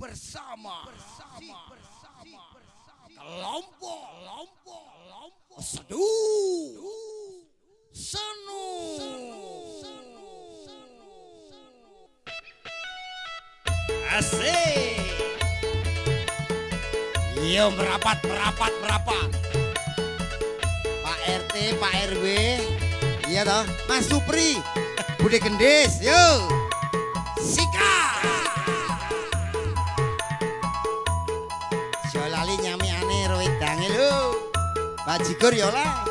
bersama. Bersama. Bersama. Kelompok. Kelompok. Kelompok. Seduh. Senu. Asik. Yo merapat merapat merapat. Pak RT Pak RW Iya toh? Mas Supri. Bude Gendis yo nyamiane roe dangil lho. Bajigur yo lah.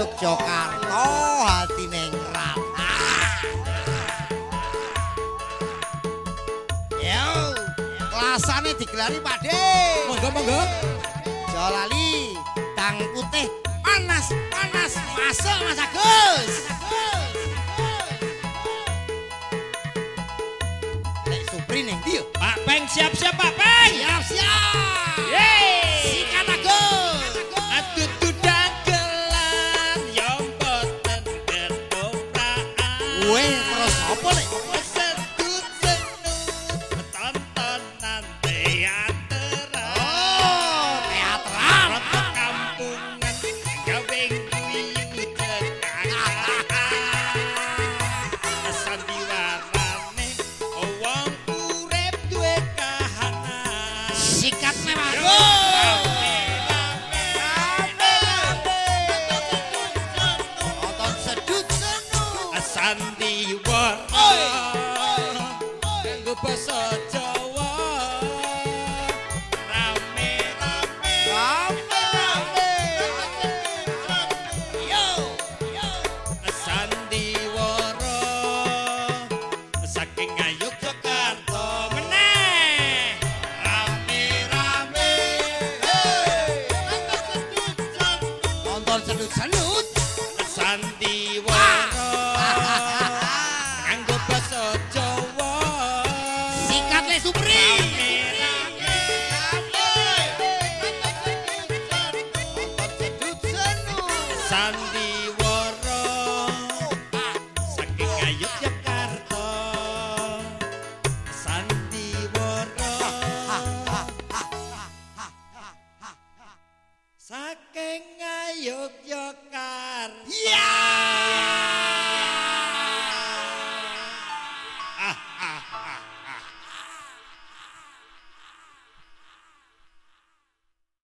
Yogyakarta hati neng rat. Yo, kelasane digelari Pak De. monggo monggo Jolali, tang putih panas panas masuk Mas Agus. Supri neng dia. Pak Peng siap-siap Pak Peng Siap the one.